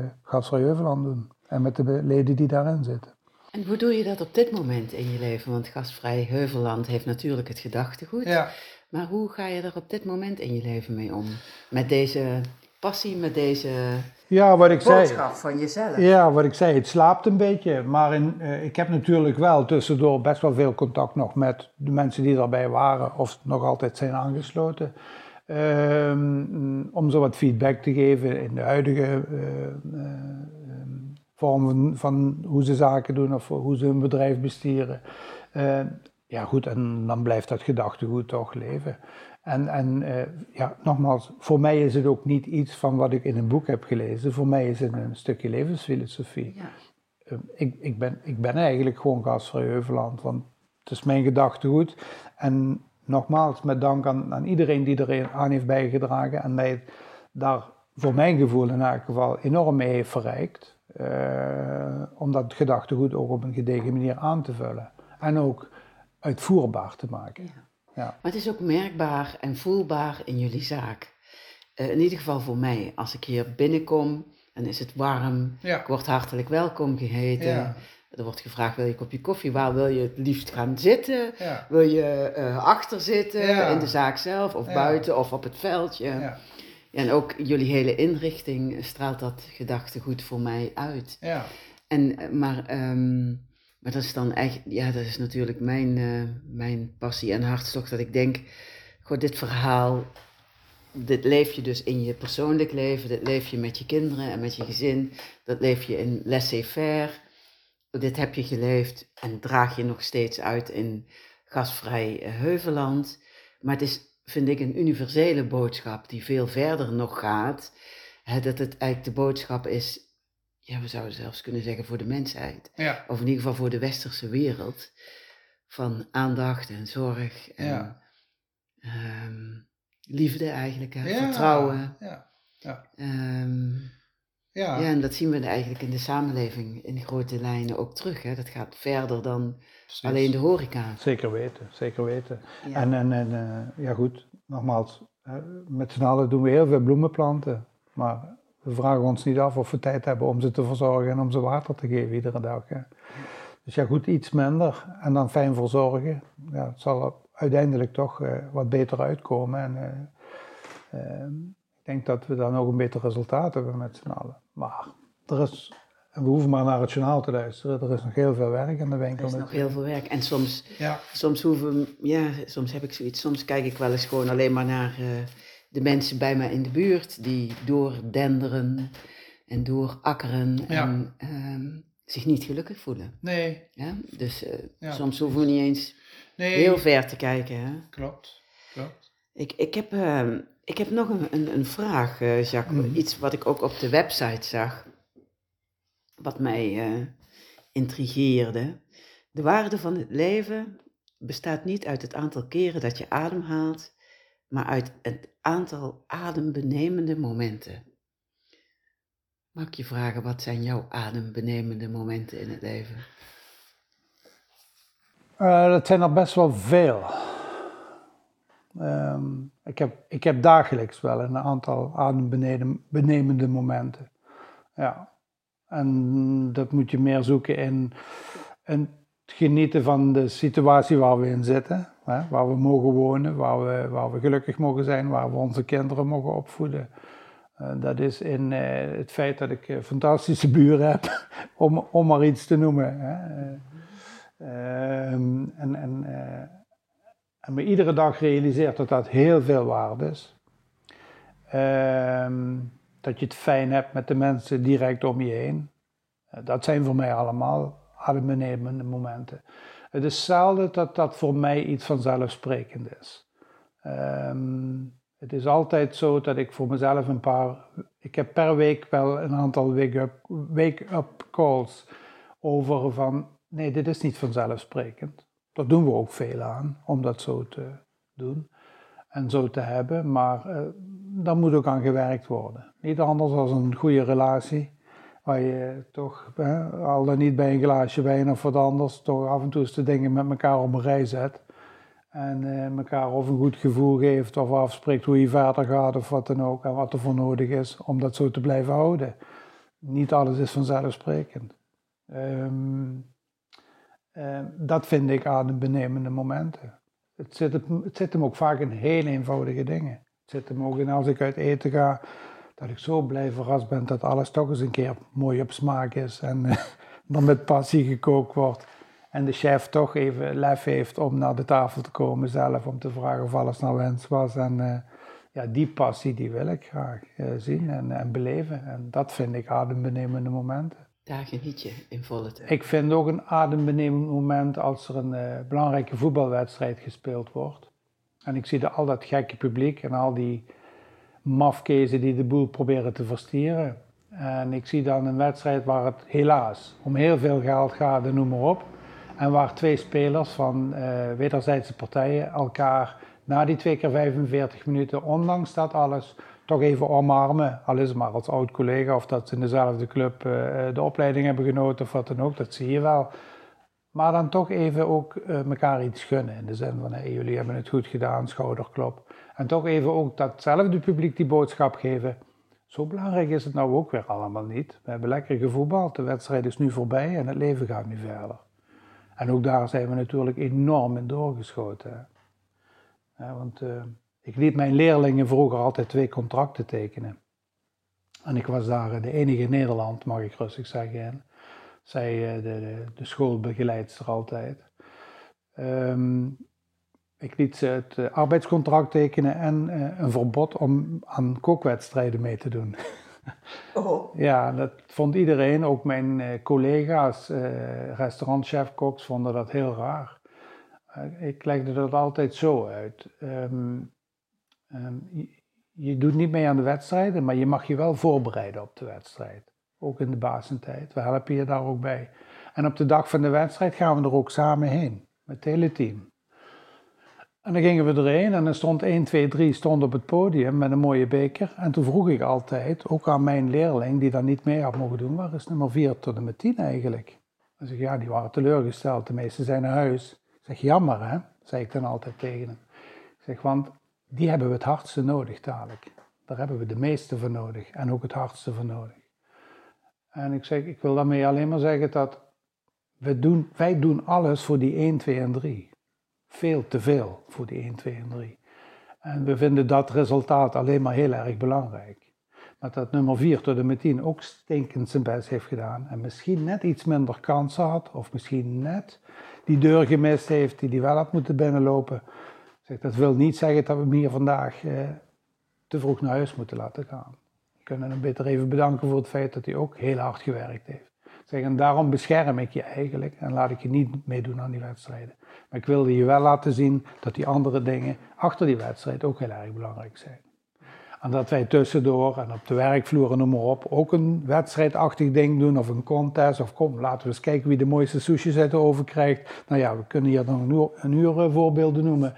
Heuveland doen? En met de leden die daarin zitten. En hoe doe je dat op dit moment in je leven? Want Gastvrij Heuvelland heeft natuurlijk het gedachtegoed. Ja. Maar hoe ga je er op dit moment in je leven mee om? Met deze passie, met deze ja, wat ik boodschap zei, van jezelf? Ja, wat ik zei, het slaapt een beetje. Maar in, uh, ik heb natuurlijk wel tussendoor best wel veel contact nog met de mensen die daarbij waren of nog altijd zijn aangesloten. Um, om zo wat feedback te geven in de huidige uh, uh, vorm van hoe ze zaken doen of hoe ze hun bedrijf bestieren. Uh, ja, goed, en dan blijft dat gedachtegoed toch leven. En, en uh, ja, nogmaals, voor mij is het ook niet iets van wat ik in een boek heb gelezen. Voor mij is het een stukje levensfilosofie. Ja. Uh, ik, ik, ben, ik ben eigenlijk gewoon gastvrij Heuveland, want het is mijn gedachtegoed. En nogmaals, met dank aan, aan iedereen die er aan heeft bijgedragen en mij daar voor mijn gevoel in elk geval enorm mee heeft verrijkt. Uh, om dat gedachtegoed ook op een gedegen manier aan te vullen. En ook uitvoerbaar te maken. Ja. Ja. Maar het is ook merkbaar en voelbaar in jullie zaak. Uh, in ieder geval voor mij. Als ik hier binnenkom, dan is het warm. Ja. Ik word hartelijk welkom geheten. Ja. Er wordt gevraagd, wil je een kopje koffie? Waar wil je het liefst gaan zitten? Wil je uh, achter zitten in de zaak zelf? Of buiten of op het veldje? en ook jullie hele inrichting straalt dat gedachtegoed voor mij uit. Ja. En, eh, maar, um, maar dat is dan echt, ja, dat is natuurlijk mijn, uh, mijn passie en hartstocht. Dat ik denk, goh, dit verhaal, dit leef je dus in je persoonlijk leven. Dit leef je met je kinderen en met je gezin. Dat leef je in laissez-faire. Dit heb je geleefd en draag je nog steeds uit in gasvrij Heuveland. Maar het is vind ik een universele boodschap die veel verder nog gaat. Hè, dat het eigenlijk de boodschap is, ja, we zouden zelfs kunnen zeggen voor de mensheid. Ja. Of in ieder geval voor de westerse wereld. Van aandacht en zorg en ja. um, liefde eigenlijk, hè, ja. vertrouwen. Ja. Ja. Um, ja. ja, en dat zien we eigenlijk in de samenleving in grote lijnen ook terug. Hè. Dat gaat verder dan alleen de horeca. Zeker weten, zeker weten. En, en, en uh, ja goed, nogmaals, met z'n allen doen we heel veel bloemenplanten. Maar we vragen ons niet af of we tijd hebben om ze te verzorgen en om ze water te geven iedere dag. Hè. Dus ja goed, iets minder en dan fijn verzorgen. Ja, het zal uiteindelijk toch uh, wat beter uitkomen. En, uh, ik denk dat we dan ook een beter resultaat hebben met z'n allen. Maar er is, we hoeven maar naar het journaal te luisteren. Er is nog heel veel werk in de winkel. Er is nog heel veel werk. En soms, ja. soms, hoeven, ja, soms heb ik zoiets. Soms kijk ik wel eens gewoon alleen maar naar uh, de mensen bij mij in de buurt. Die doordenderen en doorakkeren. Ja. En um, zich niet gelukkig voelen. Nee. Ja? Dus uh, ja, soms hoeven we niet eens nee. heel ver te kijken. Hè? Klopt, klopt. Ik, ik heb... Uh, ik heb nog een, een, een vraag, uh, Jacques. Mm. Iets wat ik ook op de website zag, wat mij uh, intrigeerde. De waarde van het leven bestaat niet uit het aantal keren dat je ademhaalt, maar uit het aantal adembenemende momenten. Mag ik je vragen, wat zijn jouw adembenemende momenten in het leven? Uh, dat zijn er best wel veel. Um, ik, heb, ik heb dagelijks wel een aantal adembenemende momenten. Ja. En dat moet je meer zoeken in, in het genieten van de situatie waar we in zitten. Waar we mogen wonen, waar we, waar we gelukkig mogen zijn, waar we onze kinderen mogen opvoeden. Uh, dat is in uh, het feit dat ik uh, fantastische buren heb, om, om maar iets te noemen. Hè. Ehm, en en en me iedere dag realiseert dat dat heel veel waard is. Ehm, dat je het fijn hebt met de mensen direct om je heen. Eh, dat zijn voor mij allemaal adembenemende momenten. Het is zelden dat dat voor mij iets vanzelfsprekend is. Um, het is altijd zo dat ik voor mezelf een paar. Ik heb per week wel een aantal wake-up wake calls over van. Nee, dit is niet vanzelfsprekend. Daar doen we ook veel aan om dat zo te doen en zo te hebben, maar uh, daar moet ook aan gewerkt worden. Niet anders dan een goede relatie, waar je toch, al dan niet bij een glaasje wijn of wat anders, toch af en toe eens de dingen met elkaar op een rij zet. En uh, elkaar of een goed gevoel geeft of afspreekt hoe je verder gaat of wat dan ook. En wat er voor nodig is om dat zo te blijven houden. Niet alles is vanzelfsprekend. Um, Uh, dat vind ik adembenemende momenten. Het zit, het zit hem ook vaak in heel eenvoudige dingen. Het zit hem ook in als ik uit eten ga, dat ik zo blij verrast ben dat alles toch eens een keer mooi op smaak is en uh, dan met passie gekookt wordt. En de chef toch even lef heeft om naar de tafel te komen zelf, om te vragen of alles naar wens was. En uh, ja, die passie die wil ik graag uh, zien en, en, beleven. En dat vind ik adembenemende momenten. Daar geniet je in volle tijd. Ik vind ook een adembenemend moment als er een uh, belangrijke voetbalwedstrijd gespeeld wordt. En ik zie al dat gekke publiek en al die mafkezen die de boel proberen te verstieren. En ik zie dan een wedstrijd waar het helaas om heel veel geld gaat noem maar op. En waar twee spelers van uh, wederzijdse partijen elkaar na die twee keer 45 minuten, ondanks dat alles, toch even omarmen. Al is het maar als oud collega of dat ze in dezelfde club uh, de opleiding hebben genoten of wat dan ook, dat zie je wel. Maar dan toch even ook uh, elkaar iets gunnen. In de zin van, hey, jullie hebben het goed gedaan, schouderklop. En toch even ook datzelfde publiek die boodschap geven. Zo belangrijk is het nou ook weer allemaal niet. We hebben lekker gevoetbald, de wedstrijd is nu voorbij en het leven gaat nu verder. En ook daar zijn we natuurlijk enorm in doorgeschoten. Ja, want uh, ik liet mijn leerlingen vroeger altijd twee contracten tekenen. En ik was daar de enige in Nederland, mag ik rustig zeggen. Zij de, de, de schoolbegeleidster altijd. Um, ik liet ze het arbeidscontract tekenen en uh, een verbod om aan kookwedstrijden mee te doen. Oh. Ja, dat vond iedereen, ook mijn uh, collega's, uh, restaurantchef-koks, vonden dat heel raar. ik legde dat altijd zo uit. Um, um, je, je, doet niet mee aan de wedstrijden, maar je mag je wel voorbereiden op de wedstrijd. Ook in de basentijd. We helpen je daar ook bij. En op de dag van de wedstrijd gaan we er ook samen heen, met het hele team. En dan gingen we erheen en er stond 1, 2, 3 stond op het podium met een mooie beker. En toen vroeg ik altijd, ook aan mijn leerling die dat niet mee had mogen doen, waar is nummer 4 tot en met 10 eigenlijk? Dan zeg ik, ja, die waren teleurgesteld, de meesten zijn naar huis. Ik zeg, jammer hè, zei ik dan altijd tegen hem. Ik zeg, want die hebben we het hardste nodig dadelijk. Daar hebben we de meeste van nodig en ook het hardste van nodig. En ik zeg, ik wil daarmee alleen maar zeggen dat we doen, wij doen alles voor die 1, 2 en 3 veel te veel voor die 1, 2 en 3. En we vinden dat resultaat alleen maar heel erg belangrijk. Maar dat nummer 4 tot en met 10 ook stinkend zijn best heeft gedaan en misschien net iets minder kansen had, of misschien net die deur gemist heeft die hij wel had moeten binnenlopen. Zeg, dat wil niet zeggen dat we hem hier vandaag eh, te vroeg naar huis moeten laten gaan. Kunnen hem beter even bedanken voor het feit dat hij ook heel hard gewerkt heeft. Zeg, en daarom bescherm ik je eigenlijk en laat ik je niet meedoen aan die wedstrijden. Maar ik wilde je wel laten zien dat die andere dingen achter die wedstrijd ook heel erg belangrijk zijn. En dat wij tussendoor en op de werkvloer noem maar op ook een wedstrijdachtig ding doen of een contest. Of kom, laten we eens kijken wie de mooiste sushis uit de krijgt. Nou ja, we kunnen hier nog een uur, een eh, voorbeelden noemen.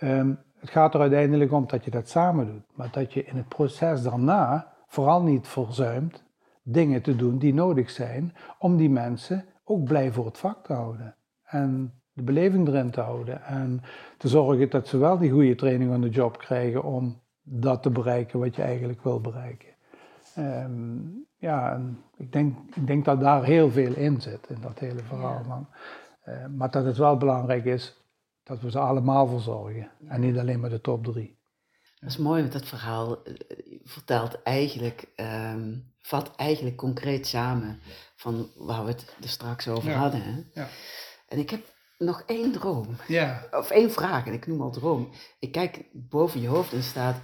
Um, het gaat er uiteindelijk om dat je dat samen doet. Maar dat je in het proces daarna vooral niet verzuimt dingen te doen die nodig zijn om die mensen ook blij voor het vak te houden. En de beleving erin te houden. En te zorgen dat ze wel die goede training on the job krijgen om dat te bereiken wat je eigenlijk wil bereiken. Um, ja, ik denk, ik denk dat daar heel veel in zit, in dat hele verhaal. Uh, maar dat het wel belangrijk is dat we ze allemaal verzorgen. En niet alleen maar de top drie. Dat is mooi, want dat verhaal eh, vertelt eigenlijk, um, vat eigenlijk concreet samen van waar we het er straks over hadden. Hè? Ja. En ik heb nog één droom. Ja. Of één vraag, en ik noem al droom. Ik kijk boven je hoofd en staat: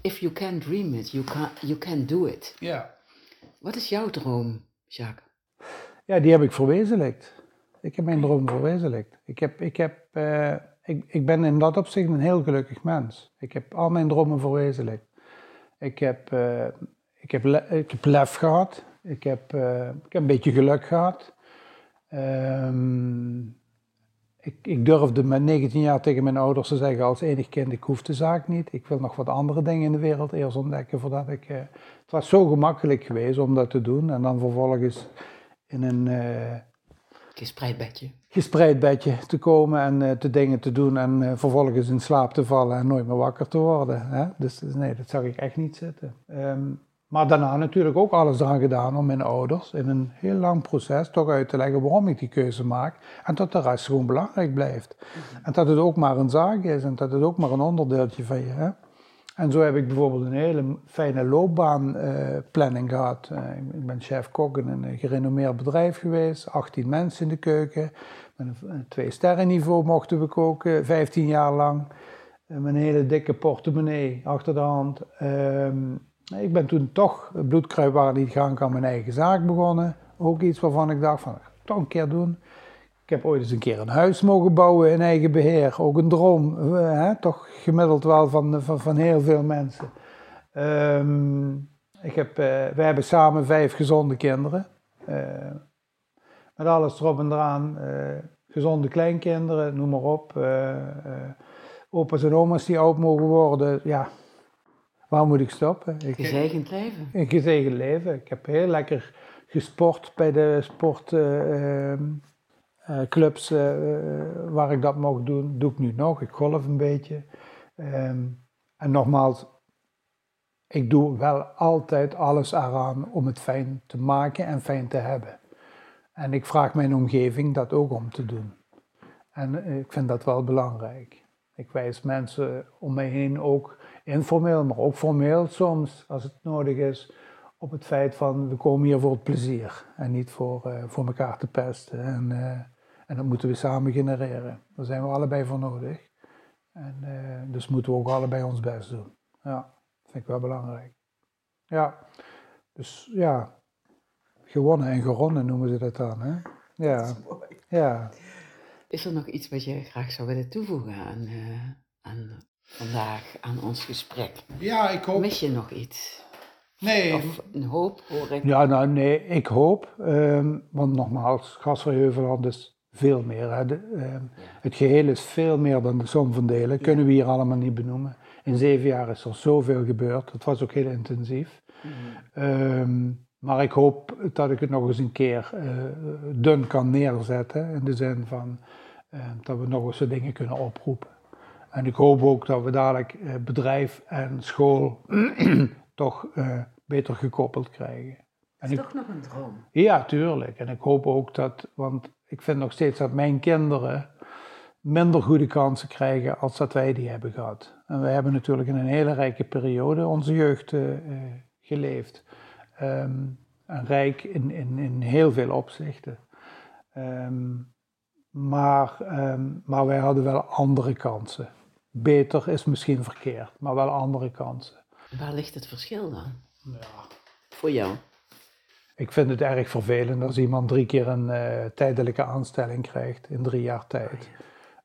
If you can dream it, you can, you can do it. Ja. Wat is jouw droom, Jacques? Ja, die heb ik verwezenlijkt. Ik heb mijn droom verwezenlijkt. Ik, heb, ik, heb, uh, ik, ik ben in dat opzicht een heel gelukkig mens. Ik heb al mijn dromen verwezenlijkt. Ik heb, uh, ik heb, ik heb lef gehad. Ik heb, uh, ik heb een beetje geluk gehad. Um, ik, ik, durfde met 19 jaar tegen mijn ouders te zeggen als enig kind, ik hoef de zaak niet. Ik wil nog wat andere dingen in de wereld eerst ontdekken voordat ik... Uh, het was zo gemakkelijk geweest om dat te doen en dan vervolgens in een... Uh, gespreid. Gespreid bedje te komen en uh, te dingen te doen en vervolgens in slaap te vallen en nooit meer wakker te worden. Hè? Dus, dus nee, dat zag ik echt niet zitten. Um, maar daarna natuurlijk ook alles eraan gedaan om mijn ouders in een heel lang proces toch uit te leggen waarom ik die keuze maak. En dat de rest gewoon belangrijk blijft. Mhm. En dat het ook maar een zaak is en dat het ook maar een onderdeeltje van je hebt. En zo heb ik bijvoorbeeld een hele fijne loopbaanplanning gehad. Uh, ik ben chef-kok in een gerenommeerd bedrijf geweest, 18 mensen in de keuken. Met een twee sterren niveau mochten we koken, 15 jaar lang. Met een hele dikke portemonnee achter de hand. Ehm, ik ben toen toch bloedkruipwaardig gaan aan mijn eigen zaak begonnen. Ook iets waarvan ik dacht van, ik toch een keer doen. Ik heb ooit eens een keer een huis mogen bouwen in eigen beheer. Ook een droom, eh, hè? toch gemiddeld wel van, van, van heel veel mensen. Um, ik heb, uh, wij hebben samen vijf gezonde kinderen. Uh, met alles erop en eraan. gezonde kleinkinderen, noem maar op. opa's en oma's die oud mogen worden. Ja, waar moet ik stoppen? Ik, gezegend leven. Een gezegend leven. Ik heb heel lekker gesport bij de sport ehm, uh, clubs uh, waar ik dat mocht doen, doe ik nu nog. Ik golf een beetje. Um, en nogmaals, ik doe wel altijd alles eraan om het fijn te maken en fijn te hebben. En ik vraag mijn omgeving dat ook om te doen. En ik vind dat wel belangrijk. Ik wijs mensen om mij heen ook informeel, maar ook formeel soms, als het nodig is, op het feit van we komen hier voor het plezier en niet voor, voor elkaar te pesten. En, en dat moeten we samen genereren. Daar zijn we allebei voor nodig. En uh, dus moeten we ook allebei ons best doen. Ja, dat vind ik wel belangrijk. Ja, dus ja, gewonnen en geronnen noemen ze dat dan. Hè? Ja. ja. Is er nog iets wat je graag zou willen toevoegen aan, uh, aan vandaag, aan ons gesprek? Ja, ik hoop. Mis je nog iets? Nee. Of een hoop, hoor ik. Ja, nou nee, ik hoop. Um, want nogmaals, Gasverheuveland is veel meer. Hè. Ehm, het geheel is veel meer dan de som van delen. Kunnen we hier allemaal niet benoemen. In zeven jaar is er zoveel gebeurd. Het was ook heel intensief. Mhm. Ehm, maar ik hoop dat ik het nog eens een keer uh, dun kan neerzetten. In de zin van uh, dat we nog eens de dingen kunnen oproepen. En ik hoop ook dat we dadelijk uh, bedrijf en school toch eh, beter gekoppeld krijgen. Dat is toch nog een droom? Ja, tuurlijk. En ik hoop ook dat, want ik vind nog steeds dat mijn kinderen minder goede kansen krijgen als dat wij die hebben gehad. En wij hebben natuurlijk in een hele rijke periode onze jeugd uh, geleefd. Um, en rijk in, in, in heel veel opzichten. Um, maar, um, maar wij hadden wel andere kansen. Beter is misschien verkeerd, maar wel andere kansen. Waar ligt het verschil dan? Ja. Voor jou? Ik vind het erg vervelend als iemand drie keer een uh, tijdelijke aanstelling krijgt in drie jaar tijd.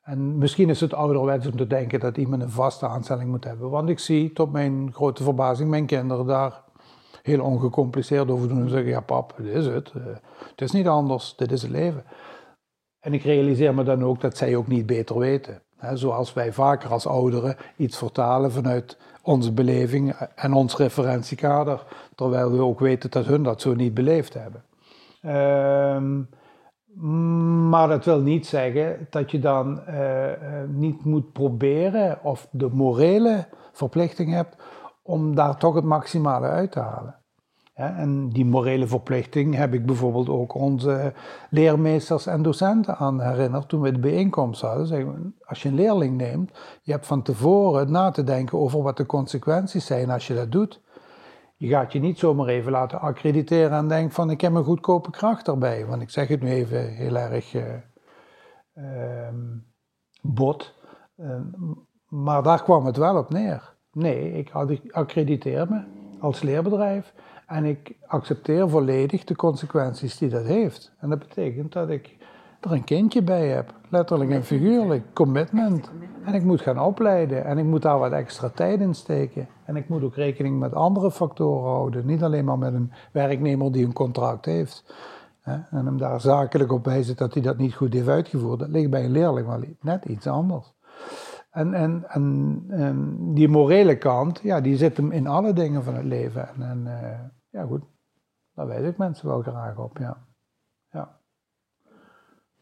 En misschien is het ouderwets om te denken dat iemand een vaste aanstelling moet hebben. Want ik zie tot mijn grote verbazing mijn kinderen daar heel ongecompliceerd over doen en zeggen: Ja, pap, dit is het. Uh, het is niet anders, dit is het leven. En ik realiseer me dan ook dat zij ook niet beter weten. He, zoals wij vaker als ouderen iets vertalen vanuit onze beleving en ons referentiekader, terwijl we ook weten dat hun dat zo niet beleefd hebben. Um, maar dat wil niet zeggen dat je dan uh, niet moet proberen of de morele verplichting hebt om daar toch het maximale uit te halen. En die morele verplichting heb ik bijvoorbeeld ook onze leermeesters en docenten aan herinnerd toen we de bijeenkomst hadden. Zeggen, als je een leerling neemt, je hebt van tevoren na te denken over wat de consequenties zijn als je dat doet. Je gaat je niet zomaar even laten accrediteren en denken van ik heb een goedkope kracht erbij. Want ik zeg het nu even heel erg uh, uh, bot. Uh, maar daar kwam het wel op neer. Nee, ik accrediteer me als leerbedrijf en ik accepteer volledig de consequenties die dat heeft. En dat betekent dat ik er een kindje bij heb, letterlijk en figuurlijk, commitment. En ik moet gaan opleiden en ik moet daar wat extra tijd in steken. En ik moet ook rekening met andere factoren houden, niet alleen maar met een werknemer die een contract heeft. En hem daar zakelijk op wijzen dat hij dat niet goed heeft uitgevoerd. Dat ligt bij een leerling wel net iets anders. En, en, en, die morele kant, ja, die zit hem in alle dingen van het leven. En, en uh, ja, goed, daar wijs ik mensen wel graag op, ja. ja.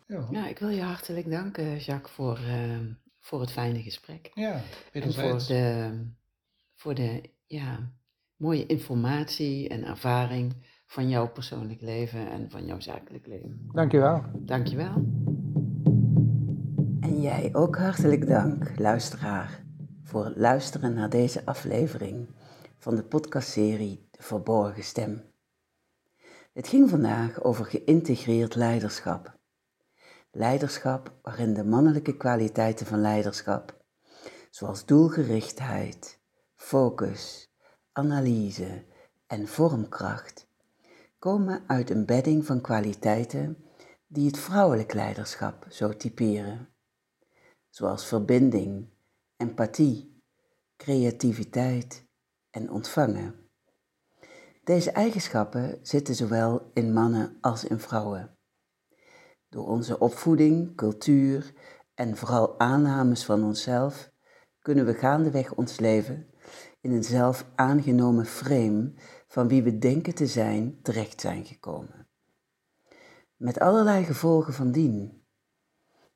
Ja. Nou, ik wil je hartelijk danken, Jacques, voor, uh, voor het fijne gesprek. Ja, en voor de, voor de ja, mooie informatie en ervaring van jouw persoonlijk leven en van jouw zakelijk leven. Dankjewel. Dankjewel. En jij ook hartelijk dank, luisteraar, voor het luisteren naar deze aflevering van de podcastserie De Verborgen Stem. Het ging vandaag over geïntegreerd leiderschap. Leiderschap waarin de mannelijke kwaliteiten van leiderschap, zoals doelgerichtheid, focus, analyse en vormkracht, komen uit een bedding van kwaliteiten die het vrouwelijk leiderschap zo typeren, zoals verbinding, empathie, creativiteit en ontvangen. Deze eigenschappen zitten zowel in mannen als in vrouwen. Door onze opvoeding, cultuur en vooral aannames van onszelf kunnen we gaandeweg ons leven in een zelf aangenomen frame van wie we denken te zijn terecht zijn gekomen. Met allerlei gevolgen van dien.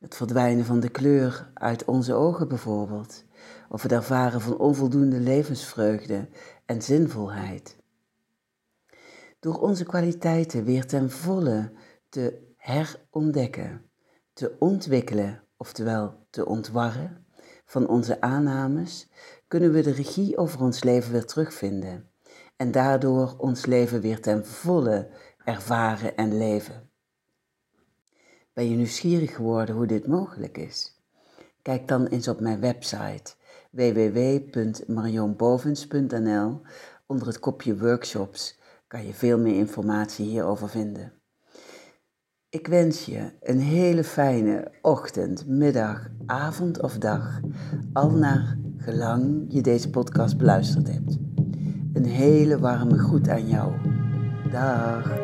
Het verdwijnen van de kleur uit onze ogen bijvoorbeeld, of het ervaren van onvoldoende levensvreugde en zinvolheid. Door onze kwaliteiten weer ten volle te herontdekken, te ontwikkelen, oftewel te ontwarren, van onze aannames, kunnen we de regie over ons leven weer terugvinden en daardoor ons leven weer ten volle ervaren en leven. Ben je nieuwsgierig geworden hoe dit mogelijk is? Kijk dan eens op mijn website www.marionbovens.nl. Onder het kopje workshops kan je veel meer informatie hierover vinden. Ik wens je een hele fijne ochtend, middag, avond of dag, al naar gelang je deze podcast beluisterd hebt. Een hele warme groet aan jou. Dag.